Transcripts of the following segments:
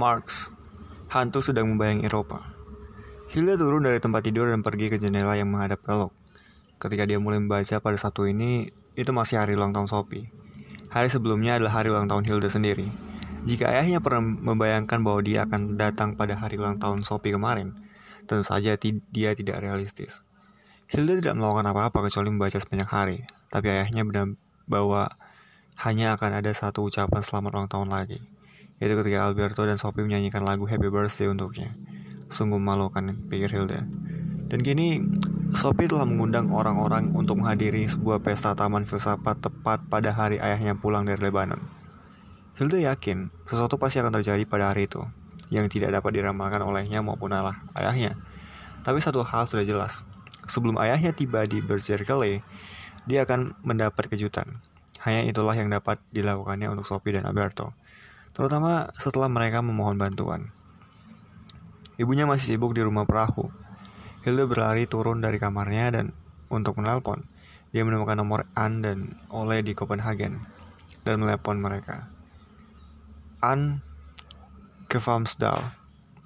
Marx, hantu sedang membayangi Eropa. Hilda turun dari tempat tidur dan pergi ke jendela yang menghadap belok. Ketika dia mulai membaca pada Sabtu ini, itu masih hari ulang tahun Sophie. Hari sebelumnya adalah hari ulang tahun Hilda sendiri. Jika ayahnya pernah membayangkan bahwa dia akan datang pada hari ulang tahun Sophie kemarin, tentu saja dia tidak realistis. Hilda tidak melakukan apa-apa kecuali membaca sepanjang hari, tapi ayahnya benar bahwa hanya akan ada satu ucapan selamat ulang tahun lagi, yaitu ketika Alberto dan Sophie menyanyikan lagu Happy Birthday untuknya. Sungguh memalukan, pikir Hilda. Dan kini, Sophie telah mengundang orang-orang untuk menghadiri sebuah pesta taman filsafat tepat pada hari ayahnya pulang dari Lebanon. Hilda yakin sesuatu pasti akan terjadi pada hari itu, yang tidak dapat diramalkan olehnya maupun Allah ayahnya. Tapi satu hal sudah jelas, sebelum ayahnya tiba di Bergerkele, dia akan mendapat kejutan. Hanya itulah yang dapat dilakukannya untuk Sophie dan Alberto, terutama setelah mereka memohon bantuan. Ibunya masih sibuk di rumah perahu. Hilda berlari turun dari kamarnya dan untuk menelpon. Dia menemukan nomor Anne dan Ole di Copenhagen dan melepon mereka. Anne ke Farmsdal.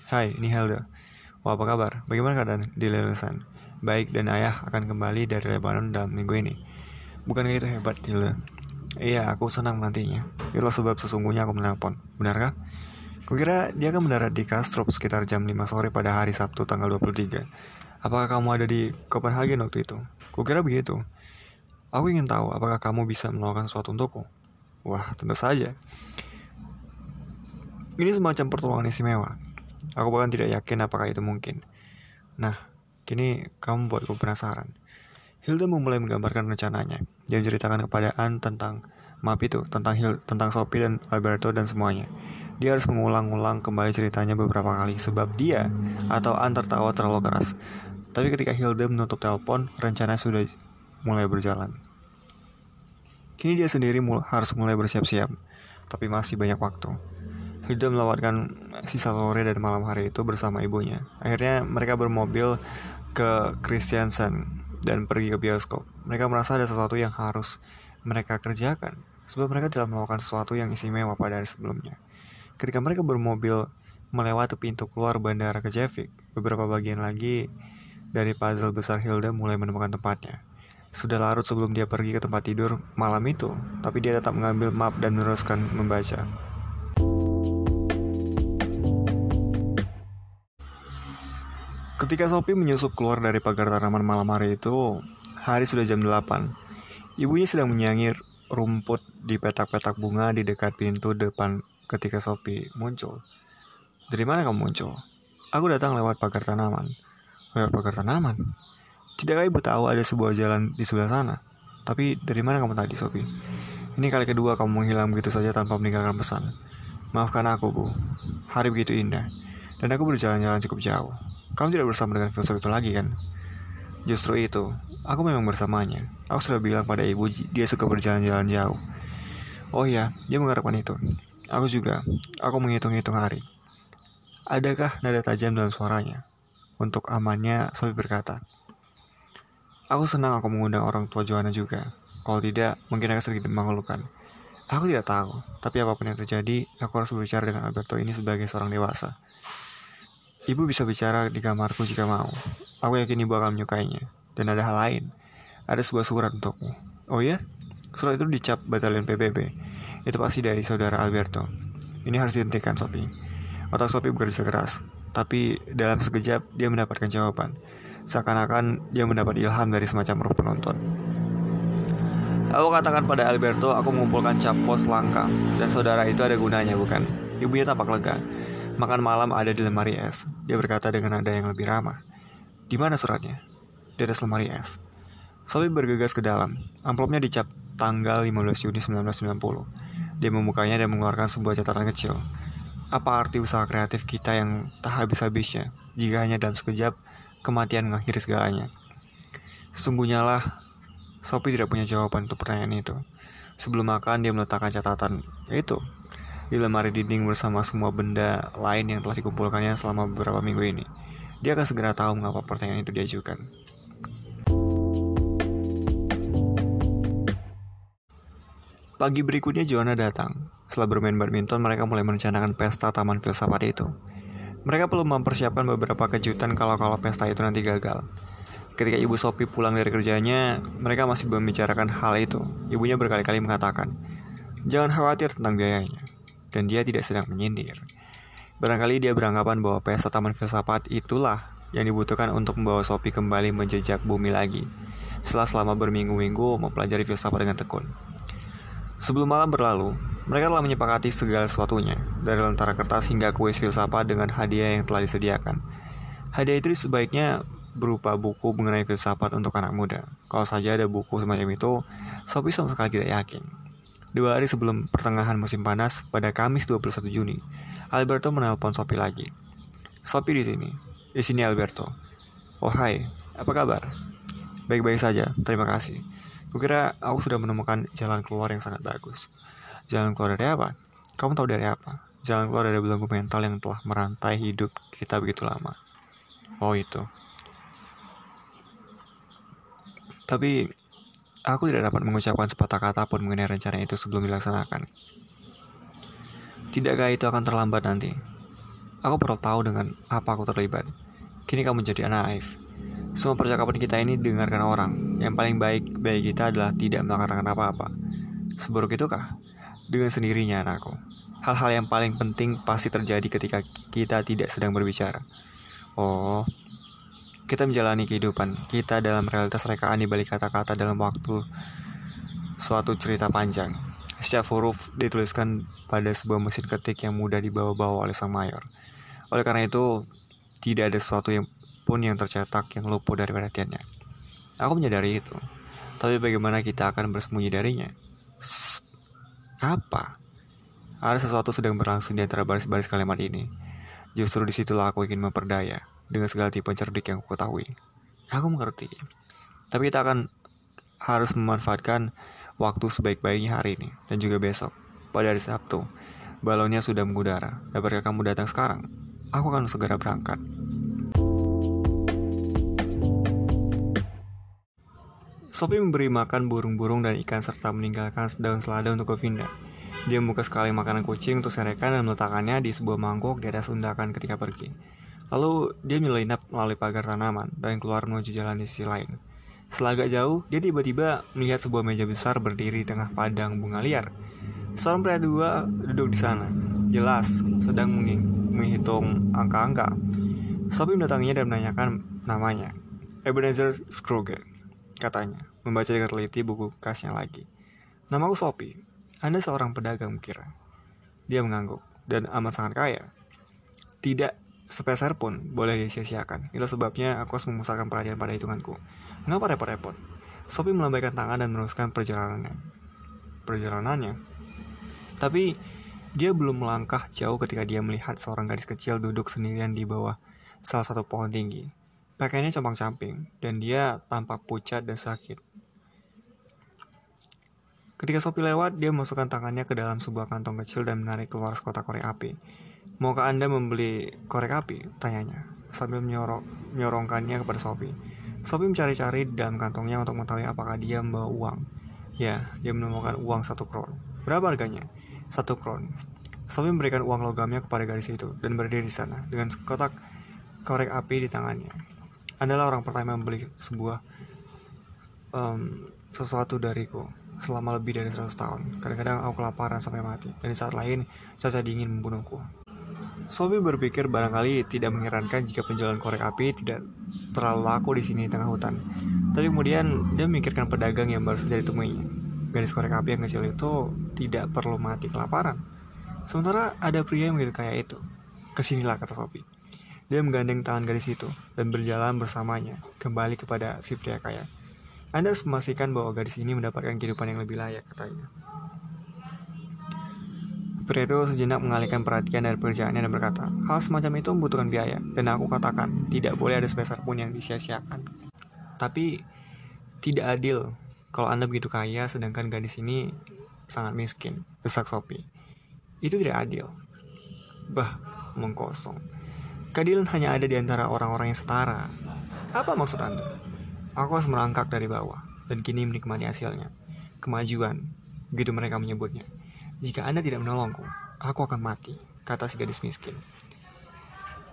Hai, ini Hilda. Wah, apa kabar? Bagaimana keadaan di Lelesan? baik dan ayah akan kembali dari Lebanon dalam minggu ini. Bukan itu hebat, Hilda? Iya, aku senang nantinya. Itulah sebab sesungguhnya aku menelpon. Benarkah? Kukira dia akan mendarat di Kastrup sekitar jam 5 sore pada hari Sabtu tanggal 23. Apakah kamu ada di Copenhagen waktu itu? Kukira begitu. Aku ingin tahu apakah kamu bisa melakukan sesuatu untukku. Wah, tentu saja. Ini semacam pertolongan istimewa. Aku bahkan tidak yakin apakah itu mungkin. Nah, Kini kamu buatku penasaran. Hilda memulai menggambarkan rencananya. Dia menceritakan kepada Anne tentang map itu, tentang Hil, tentang Sophie dan Alberto dan semuanya. Dia harus mengulang-ulang kembali ceritanya beberapa kali sebab dia atau Anne tertawa terlalu keras. Tapi ketika Hilda menutup telepon, rencana sudah mulai berjalan. Kini dia sendiri mul harus mulai bersiap-siap, tapi masih banyak waktu. Hilda melewatkan sisa sore dan malam hari itu bersama ibunya. Akhirnya mereka bermobil ke Christiansen dan pergi ke bioskop. Mereka merasa ada sesuatu yang harus mereka kerjakan, sebab mereka telah melakukan sesuatu yang istimewa pada hari sebelumnya. Ketika mereka bermobil melewati pintu keluar bandara ke Javik, beberapa bagian lagi dari puzzle besar Hilda mulai menemukan tempatnya. Sudah larut sebelum dia pergi ke tempat tidur malam itu, tapi dia tetap mengambil map dan meneruskan membaca. Ketika Sophie menyusup keluar dari pagar tanaman malam hari itu, hari sudah jam 8. Ibunya sedang menyangir rumput di petak-petak bunga di dekat pintu depan ketika Sophie muncul. Dari mana kamu muncul? Aku datang lewat pagar tanaman. Lewat pagar tanaman? Tidakkah ibu tahu ada sebuah jalan di sebelah sana? Tapi dari mana kamu tadi, Sophie? Ini kali kedua kamu menghilang begitu saja tanpa meninggalkan pesan. Maafkan aku, Bu. Hari begitu indah. Dan aku berjalan-jalan cukup jauh. Kamu tidak bersama dengan filsuf itu lagi kan? Justru itu, aku memang bersamanya. Aku sudah bilang pada ibu dia suka berjalan-jalan jauh. Oh iya, dia mengharapkan itu. Aku juga. Aku menghitung-hitung hari. Adakah nada tajam dalam suaranya? Untuk amannya, Sophie berkata. Aku senang aku mengundang orang tua Joanna juga. Kalau tidak, mungkin akan sedikit mengeluhkan. Aku tidak tahu, tapi apa pun yang terjadi, aku harus berbicara dengan Alberto ini sebagai seorang dewasa. Ibu bisa bicara di kamarku jika mau. Aku yakin ibu akan menyukainya. Dan ada hal lain. Ada sebuah surat untukmu. Oh ya? Surat itu dicap batalion PBB. Itu pasti dari saudara Alberto. Ini harus dihentikan, Sophie. Otak Sophie bekerja keras. Tapi dalam sekejap dia mendapatkan jawaban. Seakan-akan dia mendapat ilham dari semacam roh penonton. Aku katakan pada Alberto, aku mengumpulkan cap pos langka. Dan saudara itu ada gunanya, bukan? Ibunya tampak lega. Makan malam ada di lemari es. Dia berkata dengan nada yang lebih ramah. Di mana suratnya? Di atas lemari es. Sophie bergegas ke dalam. Amplopnya dicap tanggal 15 Juni 1990. Dia membukanya dan mengeluarkan sebuah catatan kecil. Apa arti usaha kreatif kita yang tak habis-habisnya jika hanya dalam sekejap kematian mengakhiri segalanya? Sesungguhnya lah, Sophie tidak punya jawaban untuk pertanyaan itu. Sebelum makan, dia meletakkan catatan. Itu, di lemari dinding bersama semua benda lain yang telah dikumpulkannya selama beberapa minggu ini. Dia akan segera tahu mengapa pertanyaan itu diajukan. Pagi berikutnya Joanna datang. Setelah bermain badminton, mereka mulai merencanakan pesta Taman Filsafat itu. Mereka perlu mempersiapkan beberapa kejutan kalau-kalau pesta itu nanti gagal. Ketika ibu Sophie pulang dari kerjanya, mereka masih membicarakan hal itu. Ibunya berkali-kali mengatakan, jangan khawatir tentang biayanya. Dan dia tidak sedang menyindir. Barangkali dia beranggapan bahwa pesta Taman Filsafat itulah yang dibutuhkan untuk membawa Sophie kembali menjejak bumi lagi. Setelah selama berminggu-minggu mempelajari filsafat dengan tekun. Sebelum malam berlalu, mereka telah menyepakati segala sesuatunya, dari lentera kertas hingga kuis filsafat dengan hadiah yang telah disediakan. Hadiah itu sebaiknya berupa buku mengenai filsafat untuk anak muda. Kalau saja ada buku semacam itu, Sophie sama sekali tidak yakin. Dua hari sebelum pertengahan musim panas, pada Kamis 21 Juni, Alberto menelpon Sophie lagi. Sophie di sini. Di sini Alberto. Oh hai, apa kabar? Baik-baik saja, terima kasih. Kukira aku sudah menemukan jalan keluar yang sangat bagus. Jalan keluar dari apa? Kamu tahu dari apa? Jalan keluar dari belenggu mental yang telah merantai hidup kita begitu lama. Oh itu. Tapi aku tidak dapat mengucapkan sepatah kata pun mengenai rencana itu sebelum dilaksanakan. Tidakkah itu akan terlambat nanti? Aku perlu tahu dengan apa aku terlibat. Kini kamu menjadi anak naif. Semua percakapan kita ini didengarkan orang. Yang paling baik bagi kita adalah tidak mengatakan apa-apa. Seburuk itukah? Dengan sendirinya anakku. Hal-hal yang paling penting pasti terjadi ketika kita tidak sedang berbicara. Oh, kita menjalani kehidupan kita dalam realitas rekaan di balik kata-kata dalam waktu suatu cerita panjang. Setiap huruf dituliskan pada sebuah mesin ketik yang mudah dibawa-bawa oleh sang mayor. Oleh karena itu, tidak ada sesuatu yang pun yang tercetak yang luput dari perhatiannya. Aku menyadari itu. Tapi bagaimana kita akan bersembunyi darinya? Apa? Ada sesuatu sedang berlangsung di antara baris-baris kalimat ini. Justru di situlah aku ingin memperdaya dengan segala tipe cerdik yang aku ketahui. Aku mengerti. Tapi kita akan harus memanfaatkan waktu sebaik-baiknya hari ini dan juga besok. Pada hari Sabtu, balonnya sudah mengudara. Dapatkah kamu datang sekarang? Aku akan segera berangkat. Sophie memberi makan burung-burung dan ikan serta meninggalkan daun selada untuk Govinda. Dia membuka sekali makanan kucing untuk serekan dan meletakkannya di sebuah mangkok di atas undakan ketika pergi. Lalu dia menyelinap melalui pagar tanaman dan keluar menuju jalan di sisi lain. Setelah agak jauh, dia tiba-tiba melihat sebuah meja besar berdiri di tengah padang bunga liar. Seorang pria dua duduk di sana, jelas sedang menghitung angka-angka. Sophie mendatanginya dan menanyakan namanya. Ebenezer Scrooge, katanya, membaca dengan teliti buku khasnya lagi. Namaku Sophie. Anda seorang pedagang kira. Dia mengangguk dan amat sangat kaya. Tidak sepeser pun boleh disia-siakan. Itulah sebabnya aku harus memusatkan perhatian pada hitunganku. Mengapa repot-repot? Sophie melambaikan tangan dan meneruskan perjalanannya. Perjalanannya. Tapi dia belum melangkah jauh ketika dia melihat seorang gadis kecil duduk sendirian di bawah salah satu pohon tinggi. Pakaiannya compang-camping, dan dia tampak pucat dan sakit. Ketika Sophie lewat, dia memasukkan tangannya ke dalam sebuah kantong kecil dan menarik keluar sekotak korek api. Maukah Anda membeli korek api? Tanyanya, sambil menyorong, menyorongkannya kepada Sophie. Sophie mencari-cari dalam kantongnya untuk mengetahui apakah dia membawa uang. Ya, dia menemukan uang satu kron. Berapa harganya? Satu kron. Sophie memberikan uang logamnya kepada gadis itu dan berdiri di sana dengan kotak korek api di tangannya. Adalah orang pertama yang membeli sebuah um, sesuatu dariku selama lebih dari 100 tahun. Kadang-kadang aku kelaparan sampai mati, dan di saat lain cuaca dingin membunuhku. Sophie berpikir barangkali tidak mengherankan jika penjualan korek api tidak terlalu laku di sini di tengah hutan. Tapi kemudian dia memikirkan pedagang yang baru saja ditemuinya. Gadis korek api yang kecil itu tidak perlu mati kelaparan. Sementara ada pria yang begitu kaya itu. Ke sinilah kata Sophie. Dia menggandeng tangan gadis itu dan berjalan bersamanya kembali kepada si pria kaya. Anda harus memastikan bahwa gadis ini mendapatkan kehidupan yang lebih layak, katanya. Itu sejenak mengalihkan perhatian dari pekerjaannya dan berkata, hal semacam itu membutuhkan biaya, dan aku katakan, tidak boleh ada sebesar pun yang disia-siakan. Tapi, tidak adil kalau Anda begitu kaya sedangkan gadis ini sangat miskin, desak Sophie. Itu tidak adil. Bah, mengkosong. Keadilan hanya ada di antara orang-orang yang setara. Apa maksud Anda? Aku harus merangkak dari bawah, dan kini menikmati hasilnya. Kemajuan, begitu mereka menyebutnya. Jika Anda tidak menolongku, aku akan mati, kata si gadis miskin.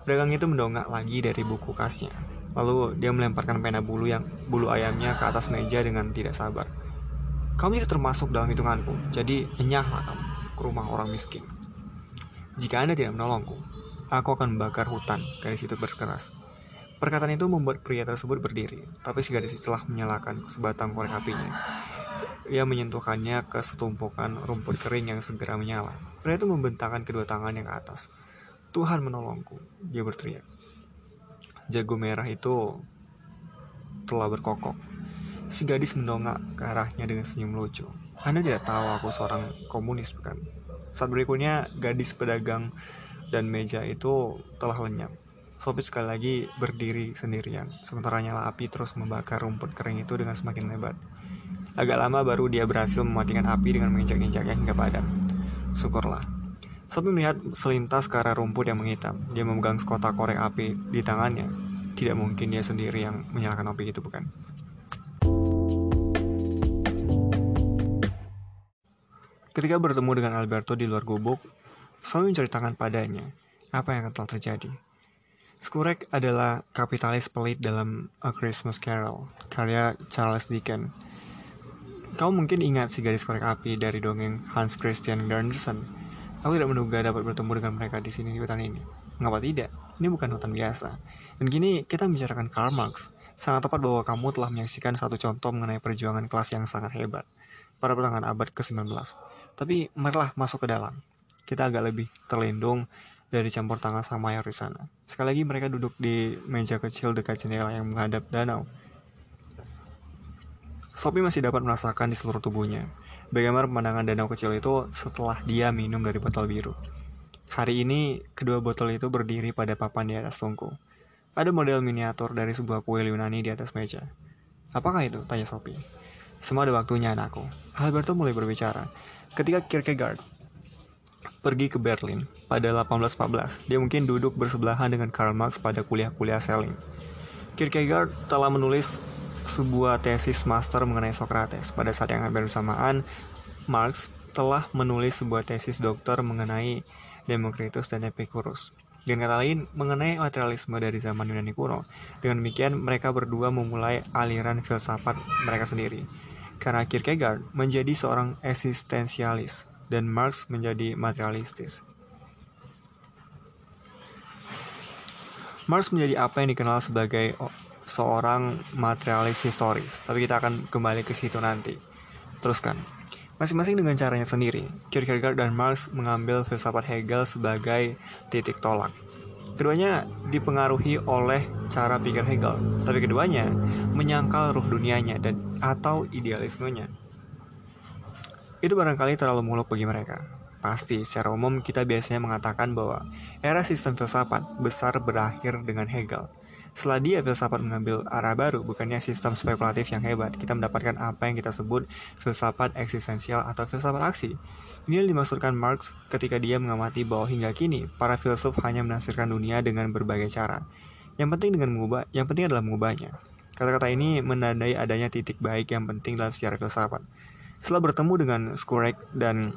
Pedagang itu mendongak lagi dari buku kasnya. Lalu dia melemparkan pena bulu yang bulu ayamnya ke atas meja dengan tidak sabar. Kamu tidak termasuk dalam hitunganku, jadi enyahlah kamu ke rumah orang miskin. Jika Anda tidak menolongku, aku akan membakar hutan, gadis itu berkeras. Perkataan itu membuat pria tersebut berdiri, tapi si gadis telah menyalakan sebatang korek apinya. Ia menyentuhkannya ke setumpukan rumput kering yang segera menyala. Pria itu membentangkan kedua tangannya ke atas. Tuhan menolongku, dia berteriak. Jago merah itu telah berkokok. Si gadis mendongak ke arahnya dengan senyum lucu. Anda tidak tahu aku seorang komunis, bukan? Saat berikutnya, gadis pedagang dan meja itu telah lenyap. Sophie sekali lagi berdiri sendirian, sementara nyala api terus membakar rumput kering itu dengan semakin lebat. Agak lama baru dia berhasil mematikan api dengan menginjak-injaknya hingga padam. Syukurlah. Sophie melihat selintas ke arah rumput yang menghitam. Dia memegang sekotak korek api di tangannya. Tidak mungkin dia sendiri yang menyalakan api itu, bukan? Ketika bertemu dengan Alberto di luar gubuk, Sophie menceritakan padanya apa yang telah terjadi. Skurek adalah kapitalis pelit dalam A Christmas Carol, karya Charles Dickens. Kau mungkin ingat si gadis korek api dari dongeng Hans Christian Andersen. Aku tidak menduga dapat bertemu dengan mereka di sini di hutan ini. Mengapa tidak? Ini bukan hutan biasa. Dan kini kita membicarakan Karl Marx. Sangat tepat bahwa kamu telah menyaksikan satu contoh mengenai perjuangan kelas yang sangat hebat pada pertengahan abad ke-19. Tapi marilah masuk ke dalam. Kita agak lebih terlindung dari campur tangan sang mayor di sana. Sekali lagi mereka duduk di meja kecil dekat jendela yang menghadap danau. Sophie masih dapat merasakan di seluruh tubuhnya bagaimana pemandangan danau kecil itu setelah dia minum dari botol biru. Hari ini, kedua botol itu berdiri pada papan di atas tungku. Ada model miniatur dari sebuah kue Yunani di atas meja. Apakah itu? Tanya Sophie. Semua ada waktunya anakku. Alberto mulai berbicara. Ketika Kierkegaard pergi ke Berlin pada 1814. Dia mungkin duduk bersebelahan dengan Karl Marx pada kuliah-kuliah Selling. Kierkegaard telah menulis sebuah tesis master mengenai Socrates. Pada saat yang hampir bersamaan, Marx telah menulis sebuah tesis doktor mengenai Demokritus dan Epicurus. Dengan kata lain, mengenai materialisme dari zaman Yunani kuno. Dengan demikian, mereka berdua memulai aliran filsafat mereka sendiri. Karena Kierkegaard menjadi seorang eksistensialis, dan Marx menjadi materialistis. Marx menjadi apa yang dikenal sebagai seorang materialis historis, tapi kita akan kembali ke situ nanti. Teruskan. Masing-masing dengan caranya sendiri, Kierkegaard dan Marx mengambil filsafat Hegel sebagai titik tolak. Keduanya dipengaruhi oleh cara pikir Hegel, tapi keduanya menyangkal ruh dunianya dan atau idealismenya. Itu barangkali terlalu muluk bagi mereka. Pasti, secara umum kita biasanya mengatakan bahwa era sistem filsafat besar berakhir dengan Hegel. Setelah dia filsafat mengambil arah baru, bukannya sistem spekulatif yang hebat, kita mendapatkan apa yang kita sebut filsafat eksistensial atau filsafat aksi. Ini dimaksudkan Marx ketika dia mengamati bahwa hingga kini para filsuf hanya menafsirkan dunia dengan berbagai cara. Yang penting dengan mengubah, yang penting adalah mengubahnya. Kata-kata ini menandai adanya titik baik yang penting dalam sejarah filsafat. Setelah bertemu dengan Skurek dan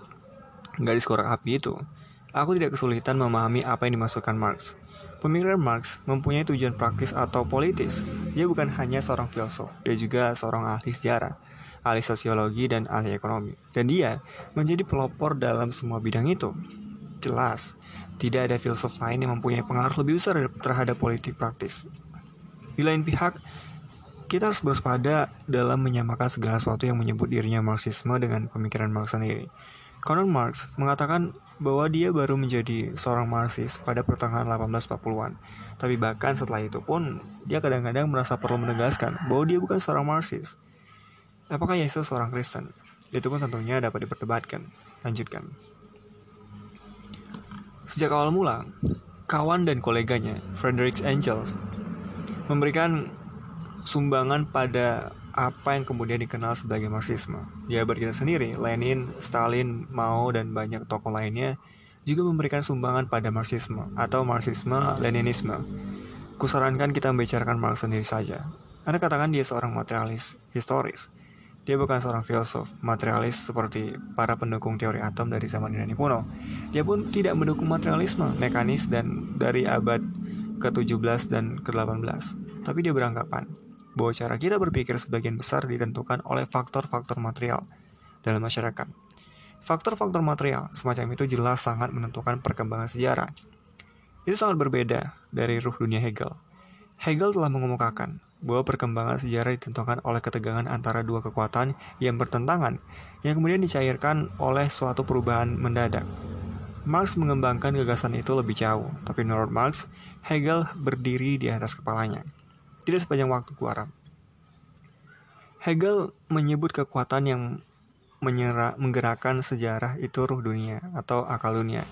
gadis korek api itu, aku tidak kesulitan memahami apa yang dimaksudkan Marx. Pemikiran Marx mempunyai tujuan praktis atau politis. Dia bukan hanya seorang filsuf, dia juga seorang ahli sejarah, ahli sosiologi, dan ahli ekonomi. Dan dia menjadi pelopor dalam semua bidang itu. Jelas, tidak ada filsuf lain yang mempunyai pengaruh lebih besar terhadap politik praktis. Di lain pihak, kita harus bersepada dalam menyamakan segala sesuatu yang menyebut dirinya Marxisme dengan pemikiran Marx sendiri. Karl Marx mengatakan bahwa dia baru menjadi seorang Marxis pada pertengahan 1840-an. Tapi bahkan setelah itu pun, dia kadang-kadang merasa perlu menegaskan bahwa dia bukan seorang Marxis. Apakah Yesus seorang Kristen? Itu pun tentunya dapat diperdebatkan. Lanjutkan. Sejak awal mula, kawan dan koleganya, Frederick Engels, memberikan sumbangan pada apa yang kemudian dikenal sebagai Marxisme. Di abad kita sendiri, Lenin, Stalin, Mao, dan banyak tokoh lainnya juga memberikan sumbangan pada Marxisme atau Marxisme-Leninisme. Kusarankan kita membicarakan Marx sendiri saja. Anda katakan dia seorang materialis historis. Dia bukan seorang filsuf, materialis seperti para pendukung teori atom dari zaman Yunani kuno. Dia pun tidak mendukung materialisme, mekanis, dan dari abad ke-17 dan ke-18. Tapi dia beranggapan bahwa cara kita berpikir sebagian besar ditentukan oleh faktor-faktor material dalam masyarakat. Faktor-faktor material semacam itu jelas sangat menentukan perkembangan sejarah. Itu sangat berbeda dari ruh dunia Hegel. Hegel telah mengemukakan bahwa perkembangan sejarah ditentukan oleh ketegangan antara dua kekuatan yang bertentangan, yang kemudian dicairkan oleh suatu perubahan mendadak. Marx mengembangkan gagasan itu lebih jauh, tapi menurut Marx, Hegel berdiri di atas kepalanya. Tidak sepanjang waktu kuarap. Hegel menyebut kekuatan yang menyerah, menggerakkan sejarah itu ruh dunia atau akal dunia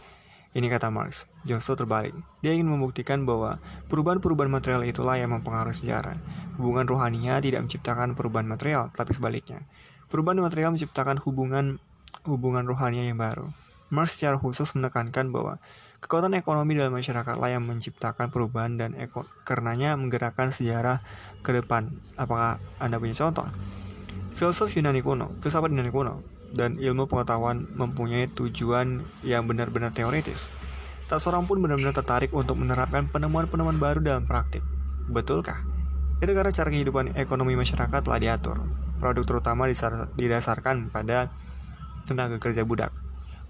ini kata Marx, justru terbalik. Dia ingin membuktikan bahwa perubahan-perubahan material itulah yang mempengaruhi sejarah. Hubungan rohaninya tidak menciptakan perubahan material, tapi sebaliknya. Perubahan material menciptakan hubungan hubungan rohani yang baru. Marx secara khusus menekankan bahwa kekuatan ekonomi dalam masyarakat lah yang menciptakan perubahan dan eko, karenanya menggerakkan sejarah ke depan. Apakah Anda punya contoh? Filsuf Yunani kuno, filsafat Yunani kuno, dan ilmu pengetahuan mempunyai tujuan yang benar-benar teoritis. Tak seorang pun benar-benar tertarik untuk menerapkan penemuan-penemuan baru dalam praktik. Betulkah? Itu karena cara kehidupan ekonomi masyarakat telah diatur. Produk terutama didasarkan pada tenaga kerja budak.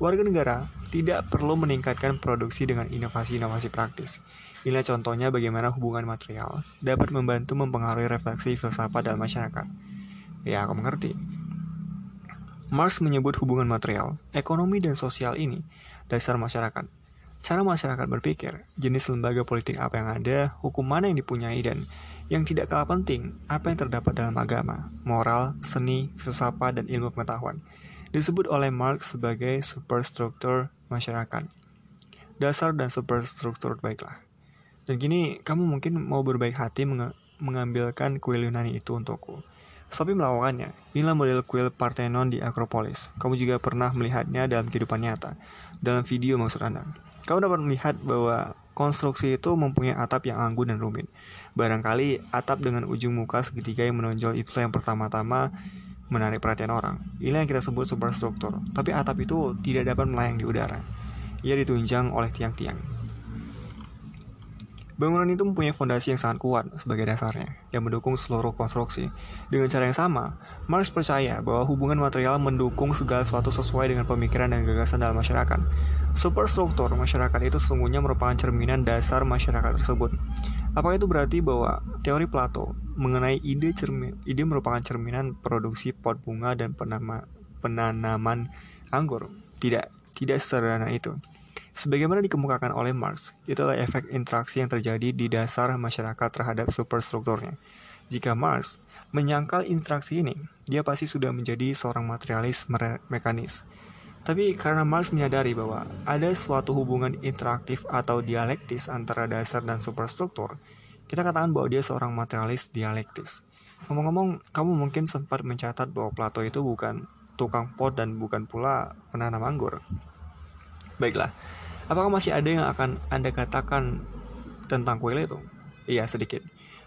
Warga negara tidak perlu meningkatkan produksi dengan inovasi-inovasi praktis. Inilah contohnya bagaimana hubungan material dapat membantu mempengaruhi refleksi filsafat dalam masyarakat. Ya, aku mengerti. Marx menyebut hubungan material, ekonomi, dan sosial ini dasar masyarakat. Cara masyarakat berpikir, jenis lembaga politik apa yang ada, hukum mana yang dipunyai, dan yang tidak kalah penting, apa yang terdapat dalam agama, moral, seni, filsafat, dan ilmu pengetahuan, disebut oleh Marx sebagai superstruktur masyarakat. Dasar dan superstruktur baiklah. Dan kini kamu mungkin mau berbaik hati mengambilkan kuil Yunani itu untukku. Sophie melakukannya. Inilah model kuil Parthenon di Akropolis. Kamu juga pernah melihatnya dalam kehidupan nyata. Dalam video maksud Anda. Kamu dapat melihat bahwa konstruksi itu mempunyai atap yang anggun dan rumit. Barangkali atap dengan ujung muka segitiga yang menonjol itulah yang pertama-tama menarik perhatian orang. Inilah yang kita sebut superstruktur. Tapi atap itu tidak dapat melayang di udara. Ia ditunjang oleh tiang-tiang. Bangunan itu mempunyai fondasi yang sangat kuat sebagai dasarnya, yang mendukung seluruh konstruksi. Dengan cara yang sama, Marx percaya bahwa hubungan material mendukung segala sesuatu sesuai dengan pemikiran dan gagasan dalam masyarakat. Superstruktur masyarakat itu sesungguhnya merupakan cerminan dasar masyarakat tersebut. Apakah itu berarti bahwa teori Plato mengenai ide cermin, ide merupakan cerminan produksi pot bunga dan penama, penanaman anggur? Tidak, tidak sederhana itu. Sebagaimana dikemukakan oleh Marx, itulah efek interaksi yang terjadi di dasar masyarakat terhadap superstrukturnya. Jika Marx menyangkal interaksi ini, dia pasti sudah menjadi seorang materialis mekanis. Tapi karena Marx menyadari bahwa ada suatu hubungan interaktif atau dialektis antara dasar dan superstruktur, kita katakan bahwa dia seorang materialis dialektis. Ngomong-ngomong, kamu mungkin sempat mencatat bahwa Plato itu bukan tukang pot dan bukan pula penanam anggur. Baiklah, Apakah masih ada yang akan Anda katakan tentang kuil itu? Iya, sedikit.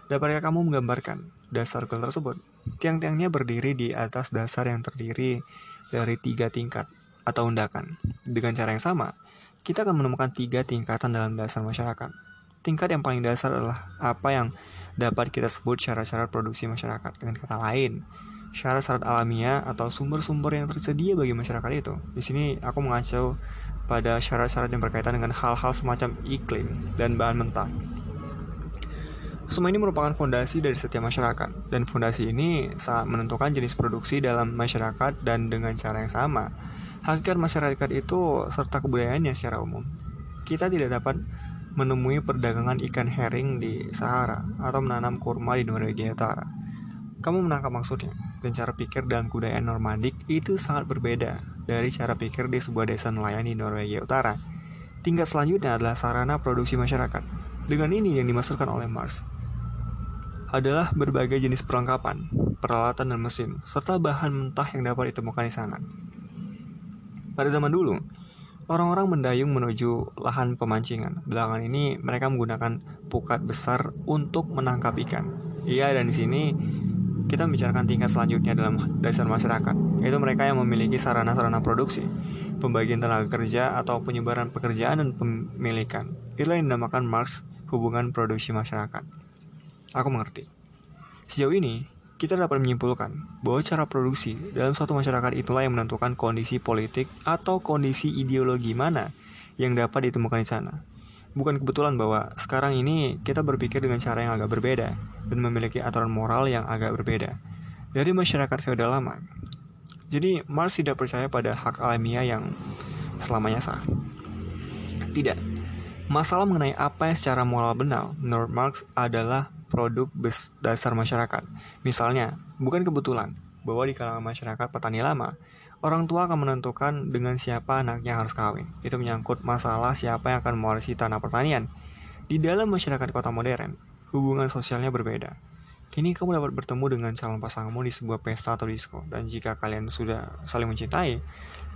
Dapatkah kamu menggambarkan dasar kuil tersebut? Tiang-tiangnya berdiri di atas dasar yang terdiri dari tiga tingkat atau undakan. Dengan cara yang sama, kita akan menemukan tiga tingkatan dalam dasar masyarakat. Tingkat yang paling dasar adalah apa yang dapat kita sebut syarat-syarat produksi masyarakat. Dengan kata lain, syarat-syarat alamiah atau sumber-sumber yang tersedia bagi masyarakat itu. Di sini aku mengacu pada syarat-syarat yang berkaitan dengan hal-hal semacam iklim dan bahan mentah. Semua ini merupakan fondasi dari setiap masyarakat, dan fondasi ini sangat menentukan jenis produksi dalam masyarakat dan dengan cara yang sama. Hakikat masyarakat itu serta kebudayaannya secara umum. Kita tidak dapat menemui perdagangan ikan herring di Sahara atau menanam kurma di Norwegia Utara. Kamu menangkap maksudnya, dan cara pikir dalam kebudayaan Normandik itu sangat berbeda dari cara pikir di sebuah desa nelayan di Norwegia Utara. Tingkat selanjutnya adalah sarana produksi masyarakat. Dengan ini yang dimaksudkan oleh Marx adalah berbagai jenis perlengkapan, peralatan dan mesin, serta bahan mentah yang dapat ditemukan di sana. Pada zaman dulu, orang-orang mendayung menuju lahan pemancingan. Belakangan ini mereka menggunakan pukat besar untuk menangkap ikan. Iya, dan di sini kita membicarakan tingkat selanjutnya dalam dasar masyarakat, yaitu mereka yang memiliki sarana-sarana produksi, pembagian tenaga kerja atau penyebaran pekerjaan dan pemilikan. Itulah yang dinamakan Marx hubungan produksi masyarakat. Aku mengerti. Sejauh ini, kita dapat menyimpulkan bahwa cara produksi dalam suatu masyarakat itulah yang menentukan kondisi politik atau kondisi ideologi mana yang dapat ditemukan di sana. Bukan kebetulan bahwa sekarang ini kita berpikir dengan cara yang agak berbeda dan memiliki aturan moral yang agak berbeda dari masyarakat feodal lama. Jadi Marx tidak percaya pada hak alamiah yang selamanya sah. Tidak. Masalah mengenai apa yang secara moral benar menurut Marx adalah produk dasar masyarakat. Misalnya, bukan kebetulan bahwa di kalangan masyarakat petani lama, Orang tua akan menentukan dengan siapa anaknya harus kawin. Itu menyangkut masalah siapa yang akan mewarisi tanah pertanian. Di dalam masyarakat kota modern, hubungan sosialnya berbeda. Kini kamu dapat bertemu dengan calon pasanganmu di sebuah pesta atau disko, dan jika kalian sudah saling mencintai,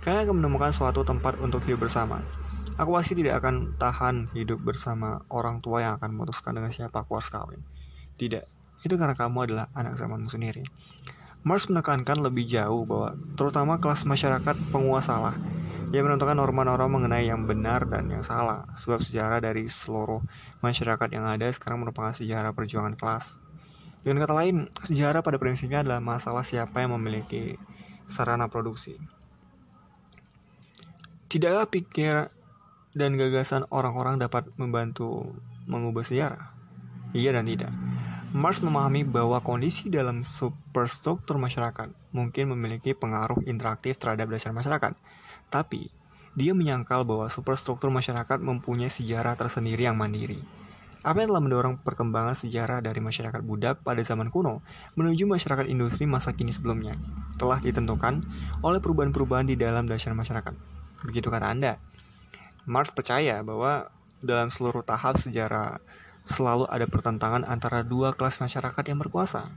kalian akan menemukan suatu tempat untuk hidup bersama. Aku pasti tidak akan tahan hidup bersama orang tua yang akan memutuskan dengan siapa aku harus kawin. Tidak, itu karena kamu adalah anak zamanmu sendiri. Marx menekankan lebih jauh bahwa terutama kelas masyarakat penguasa lah yang menentukan norma-norma mengenai yang benar dan yang salah. Sebab sejarah dari seluruh masyarakat yang ada sekarang merupakan sejarah perjuangan kelas. Dengan kata lain sejarah pada prinsipnya adalah masalah siapa yang memiliki sarana produksi. Tidakkah pikir dan gagasan orang-orang dapat membantu mengubah sejarah. Iya dan tidak Marx memahami bahwa kondisi dalam superstruktur masyarakat mungkin memiliki pengaruh interaktif terhadap dasar masyarakat, tapi dia menyangkal bahwa superstruktur masyarakat mempunyai sejarah tersendiri yang mandiri. Apa yang telah mendorong perkembangan sejarah dari masyarakat budak pada zaman kuno menuju masyarakat industri masa kini sebelumnya telah ditentukan oleh perubahan-perubahan di dalam dasar masyarakat. Begitu kata Anda. Marx percaya bahwa dalam seluruh tahap sejarah selalu ada pertentangan antara dua kelas masyarakat yang berkuasa.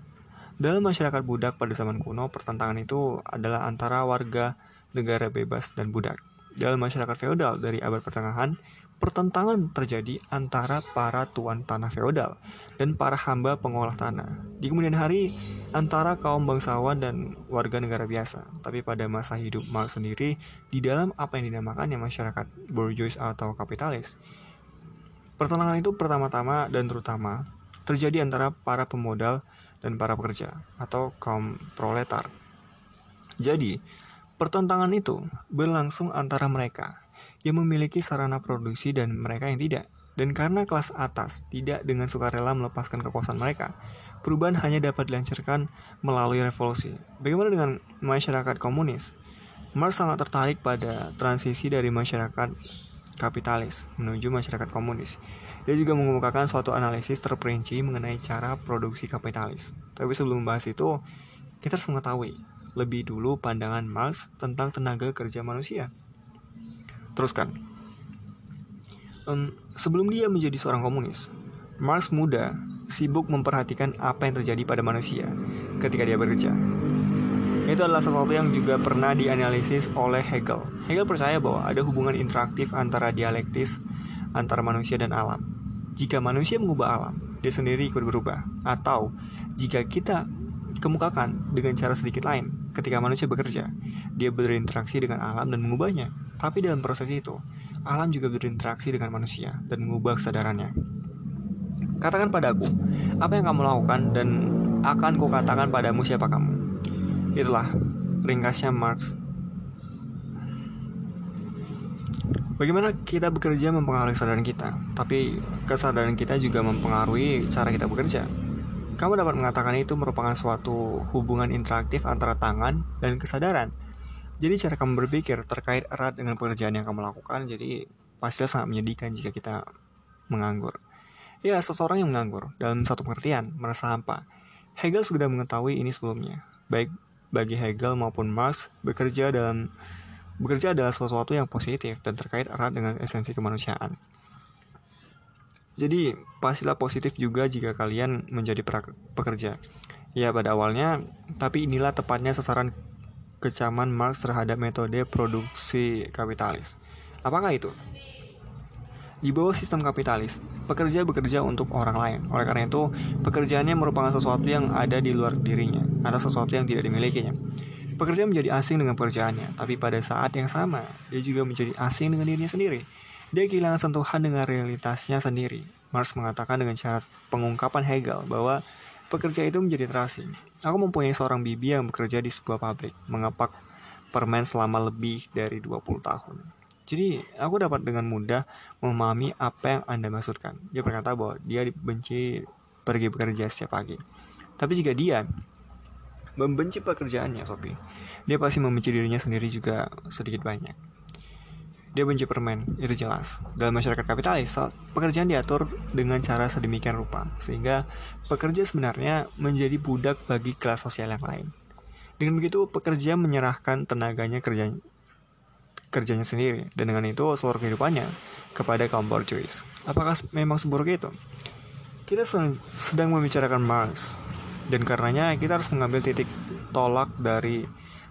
Dalam masyarakat budak pada zaman kuno, pertentangan itu adalah antara warga negara bebas dan budak. Dalam masyarakat feodal dari abad pertengahan, pertentangan terjadi antara para tuan tanah feodal dan para hamba pengolah tanah. Di kemudian hari, antara kaum bangsawan dan warga negara biasa. Tapi pada masa hidup Marx sendiri, di dalam apa yang dinamakan yang masyarakat bourgeois atau kapitalis, Pertentangan itu pertama-tama dan terutama terjadi antara para pemodal dan para pekerja atau kaum proletar. Jadi, pertentangan itu berlangsung antara mereka yang memiliki sarana produksi dan mereka yang tidak. Dan karena kelas atas tidak dengan sukarela melepaskan kekuasaan mereka, perubahan hanya dapat dilancarkan melalui revolusi. Bagaimana dengan masyarakat komunis? Marx sangat tertarik pada transisi dari masyarakat kapitalis menuju masyarakat komunis. Dia juga mengemukakan suatu analisis terperinci mengenai cara produksi kapitalis. Tapi sebelum membahas itu, kita harus mengetahui lebih dulu pandangan Marx tentang tenaga kerja manusia. Teruskan. Um, sebelum dia menjadi seorang komunis, Marx muda sibuk memperhatikan apa yang terjadi pada manusia ketika dia bekerja. Itu adalah sesuatu yang juga pernah dianalisis oleh Hegel. Hegel percaya bahwa ada hubungan interaktif antara dialektis antara manusia dan alam. Jika manusia mengubah alam, dia sendiri ikut berubah. Atau jika kita kemukakan dengan cara sedikit lain, ketika manusia bekerja, dia berinteraksi dengan alam dan mengubahnya. Tapi dalam proses itu, alam juga berinteraksi dengan manusia dan mengubah kesadarannya. Katakan padaku, apa yang kamu lakukan dan akan kukatakan padamu siapa kamu. Itulah ringkasnya Marx. Bagaimana kita bekerja mempengaruhi kesadaran kita, tapi kesadaran kita juga mempengaruhi cara kita bekerja. Kamu dapat mengatakan itu merupakan suatu hubungan interaktif antara tangan dan kesadaran. Jadi cara kamu berpikir terkait erat dengan pekerjaan yang kamu lakukan, jadi pastilah sangat menyedihkan jika kita menganggur. Ya, seseorang yang menganggur, dalam satu pengertian, merasa hampa. Hegel sudah mengetahui ini sebelumnya, baik bagi Hegel maupun Marx, bekerja dalam bekerja adalah sesuatu yang positif dan terkait erat dengan esensi kemanusiaan. Jadi, pastilah positif juga jika kalian menjadi pekerja. Ya, pada awalnya, tapi inilah tepatnya sasaran kecaman Marx terhadap metode produksi kapitalis. Apakah itu? Di bawah sistem kapitalis, pekerja bekerja untuk orang lain. Oleh karena itu, pekerjaannya merupakan sesuatu yang ada di luar dirinya, atau sesuatu yang tidak dimilikinya. Pekerja menjadi asing dengan pekerjaannya, tapi pada saat yang sama, dia juga menjadi asing dengan dirinya sendiri. Dia kehilangan sentuhan dengan realitasnya sendiri. Marx mengatakan dengan syarat pengungkapan Hegel bahwa pekerja itu menjadi terasing. Aku mempunyai seorang bibi yang bekerja di sebuah pabrik, mengepak permen selama lebih dari 20 tahun. Jadi, aku dapat dengan mudah memahami apa yang Anda maksudkan. Dia berkata bahwa dia benci pergi bekerja setiap pagi. Tapi jika dia membenci pekerjaannya, Sophie. Dia pasti membenci dirinya sendiri juga sedikit banyak. Dia benci permen, itu jelas. Dalam masyarakat kapitalis, pekerjaan diatur dengan cara sedemikian rupa, sehingga pekerja sebenarnya menjadi budak bagi kelas sosial yang lain. Dengan begitu, pekerja menyerahkan tenaganya kerjanya, kerjanya sendiri, dan dengan itu seluruh kehidupannya kepada kaum borjuis. Apakah memang seburuk itu? Kita sedang membicarakan Marx, dan karenanya kita harus mengambil titik tolak dari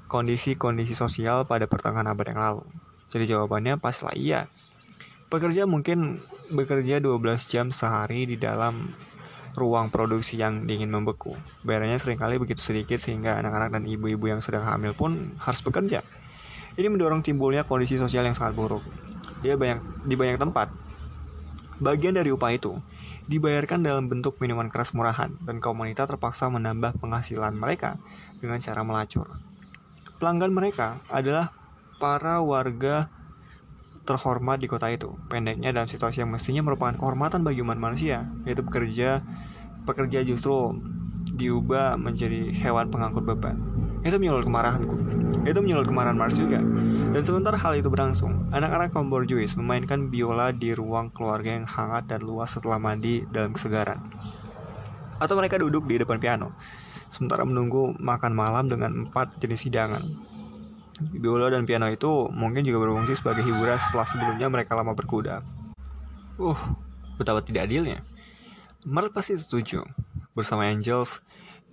kondisi-kondisi sosial pada pertengahan abad yang lalu. Jadi jawabannya pastilah iya. Pekerja mungkin bekerja 12 jam sehari di dalam ruang produksi yang dingin membeku. Bayarannya sering kali begitu sedikit sehingga anak-anak dan ibu-ibu yang sedang hamil pun harus bekerja. Ini mendorong timbulnya kondisi sosial yang sangat buruk. Dia banyak di banyak tempat. Bagian dari upah itu dibayarkan dalam bentuk minuman keras murahan dan kaum wanita terpaksa menambah penghasilan mereka dengan cara melacur. Pelanggan mereka adalah para warga terhormat di kota itu. Pendeknya dalam situasi yang mestinya merupakan kehormatan bagi umat manusia, yaitu bekerja pekerja justru diubah menjadi hewan pengangkut beban. Itu menyulut kemarahanku. Itu menyulut kemarahan Mars juga. Dan sementara hal itu berlangsung, anak-anak kaum borjuis memainkan biola di ruang keluarga yang hangat dan luas setelah mandi dalam kesegaran. Atau mereka duduk di depan piano, sementara menunggu makan malam dengan empat jenis hidangan. Biola dan piano itu mungkin juga berfungsi sebagai hiburan setelah sebelumnya mereka lama berkuda. Uh, betapa tidak adilnya. Mark pasti setuju. Bersama Angels,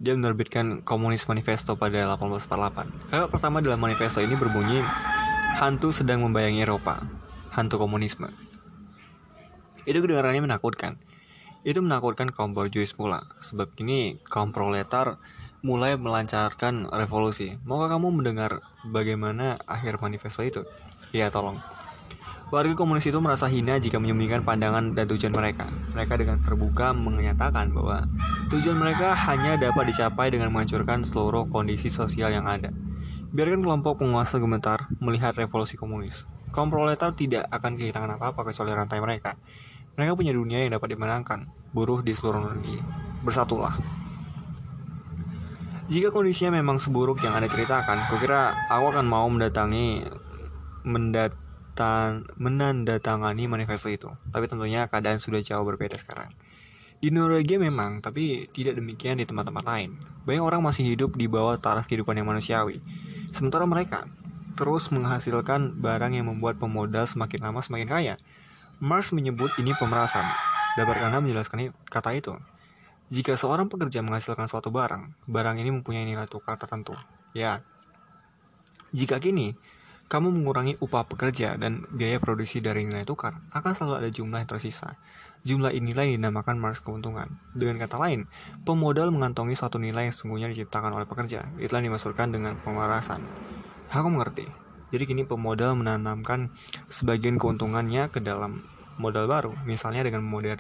dia menerbitkan Komunis Manifesto pada 1848. Kalimat pertama dalam manifesto ini berbunyi, Hantu sedang membayangi Eropa. Hantu komunisme. Itu kedengarannya menakutkan. Itu menakutkan kaum borjuis pula. Sebab ini kaum proletar mulai melancarkan revolusi. Maukah kamu mendengar bagaimana akhir manifesto itu? Ya, tolong. Warga komunis itu merasa hina jika menyembunyikan pandangan dan tujuan mereka. Mereka dengan terbuka menyatakan bahwa tujuan mereka hanya dapat dicapai dengan menghancurkan seluruh kondisi sosial yang ada. Biarkan kelompok penguasa gemetar melihat revolusi komunis. Kaum proletar tidak akan kehilangan apa-apa kecuali rantai mereka. Mereka punya dunia yang dapat dimenangkan. Buruh di seluruh negeri. Bersatulah. Jika kondisinya memang seburuk yang Anda ceritakan, kukira aku akan mau mendatangi mendatan, menandatangani manifesto itu. Tapi tentunya keadaan sudah jauh berbeda sekarang. Di Norwegia memang, tapi tidak demikian di tempat-tempat lain. Banyak orang masih hidup di bawah taraf kehidupan yang manusiawi. Sementara mereka terus menghasilkan barang yang membuat pemodal semakin lama semakin kaya. Marx menyebut ini pemerasan. Dapat Anda menjelaskan kata itu? Jika seorang pekerja menghasilkan suatu barang, barang ini mempunyai nilai tukar tertentu. Ya. Jika kini kamu mengurangi upah pekerja dan biaya produksi dari nilai tukar, akan selalu ada jumlah yang tersisa. Jumlah inilah yang dinamakan Marx keuntungan. Dengan kata lain, pemodal mengantongi suatu nilai yang sesungguhnya diciptakan oleh pekerja. Itulah yang dengan pemerasan. Aku mengerti. Jadi kini pemodal menanamkan sebagian keuntungannya ke dalam modal baru, misalnya dengan modern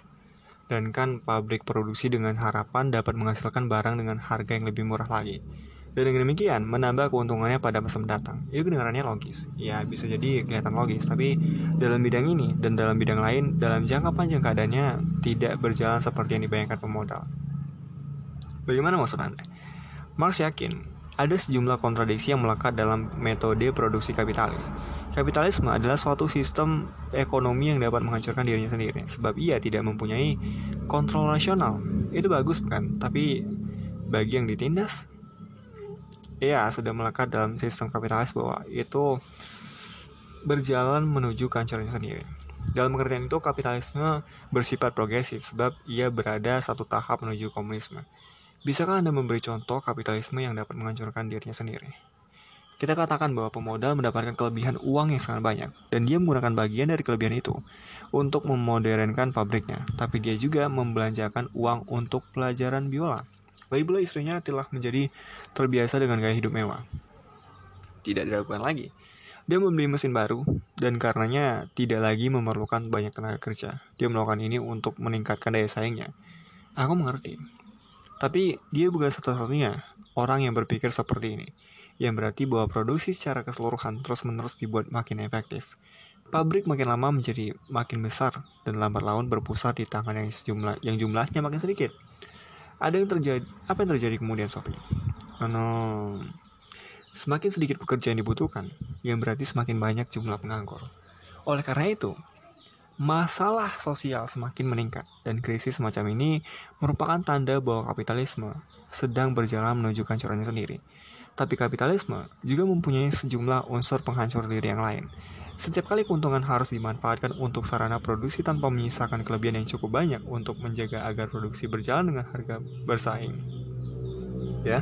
dan kan pabrik produksi dengan harapan dapat menghasilkan barang dengan harga yang lebih murah lagi. Dan dengan demikian, menambah keuntungannya pada masa mendatang. Itu kedengarannya logis. Ya, bisa jadi kelihatan logis, tapi dalam bidang ini dan dalam bidang lain, dalam jangka panjang keadaannya tidak berjalan seperti yang dibayangkan pemodal. Bagaimana maksud Anda? Marx yakin ada sejumlah kontradiksi yang melekat dalam metode produksi kapitalis. Kapitalisme adalah suatu sistem ekonomi yang dapat menghancurkan dirinya sendiri, sebab ia tidak mempunyai kontrol rasional. Itu bagus bukan? Tapi bagi yang ditindas, ya sudah melekat dalam sistem kapitalis bahwa itu berjalan menuju kehancurannya sendiri. Dalam pengertian itu, kapitalisme bersifat progresif sebab ia berada satu tahap menuju komunisme. Bisakah Anda memberi contoh kapitalisme yang dapat menghancurkan dirinya sendiri? Kita katakan bahwa pemodal mendapatkan kelebihan uang yang sangat banyak, dan dia menggunakan bagian dari kelebihan itu untuk memodernkan pabriknya. Tapi dia juga membelanjakan uang untuk pelajaran biola. Lagi pula istrinya telah menjadi terbiasa dengan gaya hidup mewah. Tidak diragukan lagi. Dia membeli mesin baru, dan karenanya tidak lagi memerlukan banyak tenaga kerja. Dia melakukan ini untuk meningkatkan daya saingnya. Aku mengerti. Tapi dia bukan satu-satunya orang yang berpikir seperti ini yang berarti bahwa produksi secara keseluruhan terus-menerus dibuat makin efektif. Pabrik makin lama menjadi makin besar dan lambat laun berpusat di tangan yang sejumlah yang jumlahnya makin sedikit. Ada yang terjadi apa yang terjadi kemudian Sophie? Ano, semakin sedikit pekerjaan dibutuhkan, yang berarti semakin banyak jumlah penganggur. Oleh karena itu, masalah sosial semakin meningkat dan krisis semacam ini merupakan tanda bahwa kapitalisme sedang berjalan menuju kehancurannya sendiri. Tapi kapitalisme juga mempunyai sejumlah unsur penghancur diri yang lain. Setiap kali keuntungan harus dimanfaatkan untuk sarana produksi tanpa menyisakan kelebihan yang cukup banyak untuk menjaga agar produksi berjalan dengan harga bersaing. Ya,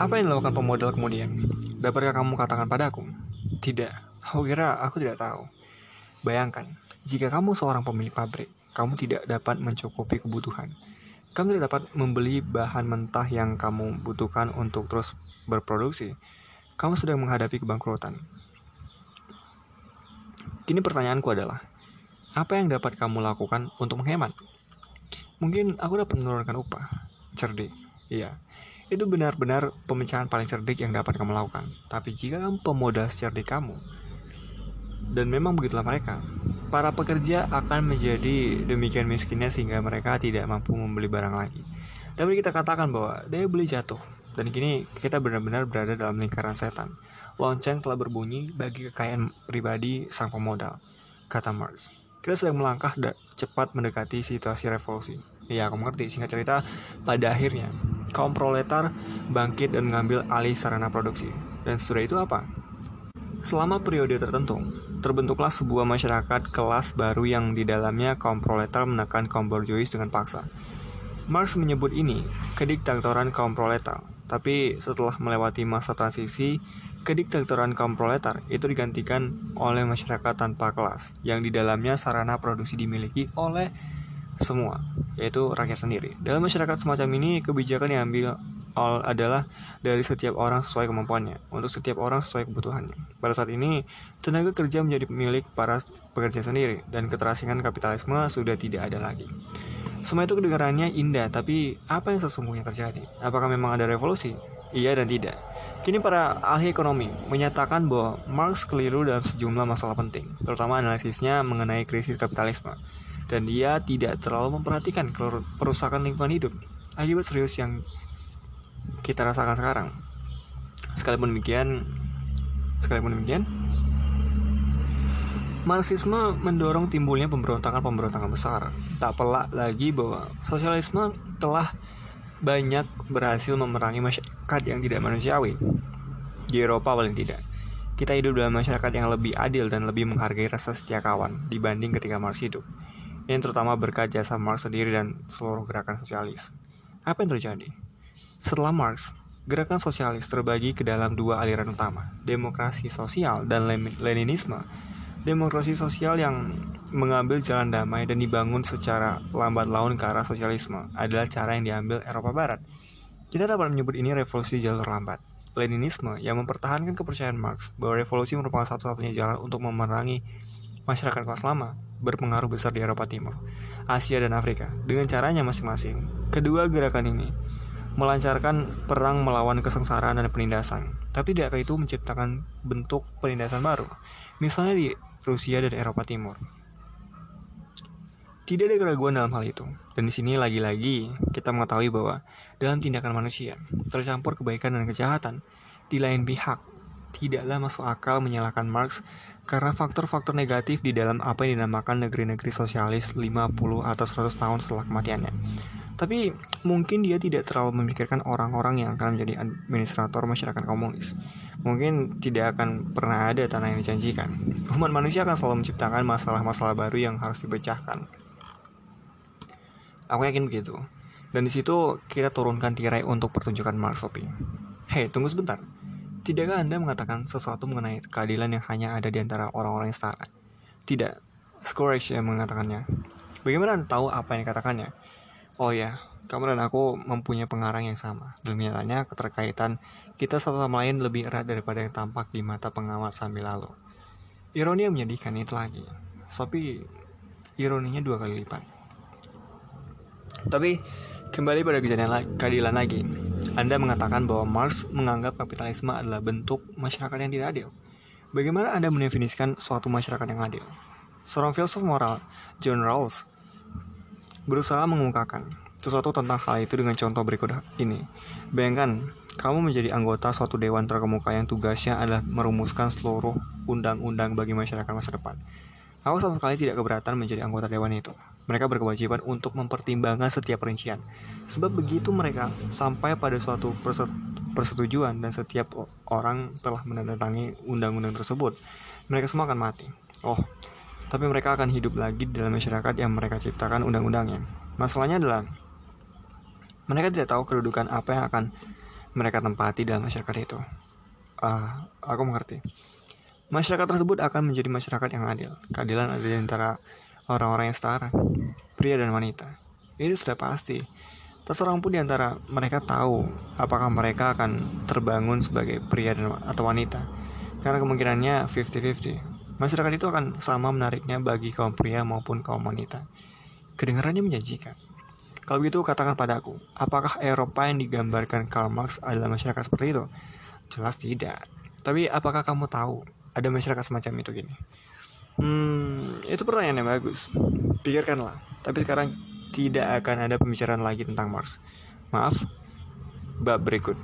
apa yang dilakukan pemodal kemudian? Dapatkah kamu katakan padaku? Tidak, aku kira aku tidak tahu. Bayangkan, jika kamu seorang pemilik pabrik, kamu tidak dapat mencukupi kebutuhan. Kamu tidak dapat membeli bahan mentah yang kamu butuhkan untuk terus berproduksi, kamu sedang menghadapi kebangkrutan. Kini pertanyaanku adalah, apa yang dapat kamu lakukan untuk menghemat? Mungkin aku dapat menurunkan upah. Cerdik, iya. Itu benar-benar pemecahan paling cerdik yang dapat kamu lakukan. Tapi jika kamu pemodal secerdik kamu, dan memang begitulah mereka, para pekerja akan menjadi demikian miskinnya sehingga mereka tidak mampu membeli barang lagi. Dapat kita katakan bahwa daya beli jatuh, dan kini kita benar-benar berada dalam lingkaran setan. Lonceng telah berbunyi bagi kekayaan pribadi sang pemodal, kata Marx. Kita sedang melangkah cepat mendekati situasi revolusi. Ya, aku mengerti. Singkat cerita, pada akhirnya, kaum proletar bangkit dan mengambil alih sarana produksi. Dan setelah itu apa? Selama periode tertentu, terbentuklah sebuah masyarakat kelas baru yang di dalamnya kaum proletar menekan kaum borjuis dengan paksa. Marx menyebut ini kediktatoran kaum proletar. Tapi setelah melewati masa transisi, kediktatoran kaum proletar itu digantikan oleh masyarakat tanpa kelas, yang di dalamnya sarana produksi dimiliki oleh semua, yaitu rakyat sendiri. Dalam masyarakat semacam ini, kebijakan yang ambil all adalah dari setiap orang sesuai kemampuannya, untuk setiap orang sesuai kebutuhannya. Pada saat ini, tenaga kerja menjadi milik para pekerja sendiri, dan keterasingan kapitalisme sudah tidak ada lagi. Semua itu kedengarannya indah, tapi apa yang sesungguhnya terjadi? Apakah memang ada revolusi? Iya dan tidak. Kini para ahli ekonomi menyatakan bahwa Marx keliru dalam sejumlah masalah penting, terutama analisisnya mengenai krisis kapitalisme. Dan dia tidak terlalu memperhatikan perusakan lingkungan hidup akibat serius yang kita rasakan sekarang. Sekalipun demikian, sekalipun demikian, Marxisme mendorong timbulnya pemberontakan-pemberontakan besar. Tak pelak lagi bahwa sosialisme telah banyak berhasil memerangi masyarakat yang tidak manusiawi. Di Eropa paling tidak. Kita hidup dalam masyarakat yang lebih adil dan lebih menghargai rasa setia kawan dibanding ketika Marx hidup. Ini terutama berkat jasa Marx sendiri dan seluruh gerakan sosialis. Apa yang terjadi? Setelah Marx, gerakan sosialis terbagi ke dalam dua aliran utama, demokrasi sosial dan Leninisme demokrasi sosial yang mengambil jalan damai dan dibangun secara lambat laun ke arah sosialisme adalah cara yang diambil Eropa Barat. Kita dapat menyebut ini revolusi jalur lambat. Leninisme yang mempertahankan kepercayaan Marx bahwa revolusi merupakan satu-satunya jalan untuk memerangi masyarakat kelas lama berpengaruh besar di Eropa Timur, Asia, dan Afrika dengan caranya masing-masing. Kedua gerakan ini melancarkan perang melawan kesengsaraan dan penindasan, tapi tidakkah itu menciptakan bentuk penindasan baru? Misalnya di Rusia dan Eropa Timur. Tidak ada keraguan dalam hal itu. Dan di sini lagi-lagi kita mengetahui bahwa dalam tindakan manusia tercampur kebaikan dan kejahatan. Di lain pihak, tidaklah masuk akal menyalahkan Marx karena faktor-faktor negatif di dalam apa yang dinamakan negeri-negeri sosialis 50 atau 100 tahun setelah kematiannya. Tapi mungkin dia tidak terlalu memikirkan orang-orang yang akan menjadi administrator masyarakat komunis. Mungkin tidak akan pernah ada tanah yang dijanjikan. Umat manusia akan selalu menciptakan masalah-masalah baru yang harus dipecahkan. Aku yakin begitu. Dan di situ kita turunkan tirai untuk pertunjukan Mark Sophie. Hei, tunggu sebentar. Tidakkah Anda mengatakan sesuatu mengenai keadilan yang hanya ada di antara orang-orang yang setara? Tidak. Scourge yang mengatakannya. Bagaimana Anda tahu apa yang dikatakannya? Oh ya, kamu dan aku mempunyai pengarang yang sama. Dan nyatanya keterkaitan kita satu sama lain lebih erat daripada yang tampak di mata pengamat sambil lalu. Ironi yang menyedihkan itu lagi. Tapi ironinya dua kali lipat. Tapi kembali pada keadilan lagi. Anda mengatakan bahwa Marx menganggap kapitalisme adalah bentuk masyarakat yang tidak adil. Bagaimana Anda mendefinisikan suatu masyarakat yang adil? Seorang filsuf moral, John Rawls, berusaha mengungkapkan sesuatu tentang hal itu dengan contoh berikut ini. Bayangkan, kamu menjadi anggota suatu dewan terkemuka yang tugasnya adalah merumuskan seluruh undang-undang bagi masyarakat masa depan. Aku sama sekali tidak keberatan menjadi anggota dewan itu. Mereka berkewajiban untuk mempertimbangkan setiap perincian. Sebab begitu mereka sampai pada suatu persetujuan dan setiap orang telah menandatangani undang-undang tersebut, mereka semua akan mati. Oh, tapi mereka akan hidup lagi dalam masyarakat yang mereka ciptakan undang-undangnya. Masalahnya adalah mereka tidak tahu kedudukan apa yang akan mereka tempati dalam masyarakat itu. Uh, aku mengerti. Masyarakat tersebut akan menjadi masyarakat yang adil. Keadilan ada di antara orang-orang yang setara, pria dan wanita. Ini sudah pasti. Tak seorang pun di antara mereka tahu apakah mereka akan terbangun sebagai pria dan atau wanita. Karena kemungkinannya 50-50. Masyarakat itu akan sama menariknya bagi kaum pria maupun kaum wanita. Kedengarannya menjanjikan. Kalau begitu katakan padaku, apakah Eropa yang digambarkan Karl Marx adalah masyarakat seperti itu? Jelas tidak. Tapi apakah kamu tahu ada masyarakat semacam itu gini? Hmm, itu pertanyaan yang bagus. Pikirkanlah. Tapi sekarang tidak akan ada pembicaraan lagi tentang Marx. Maaf, bab berikut.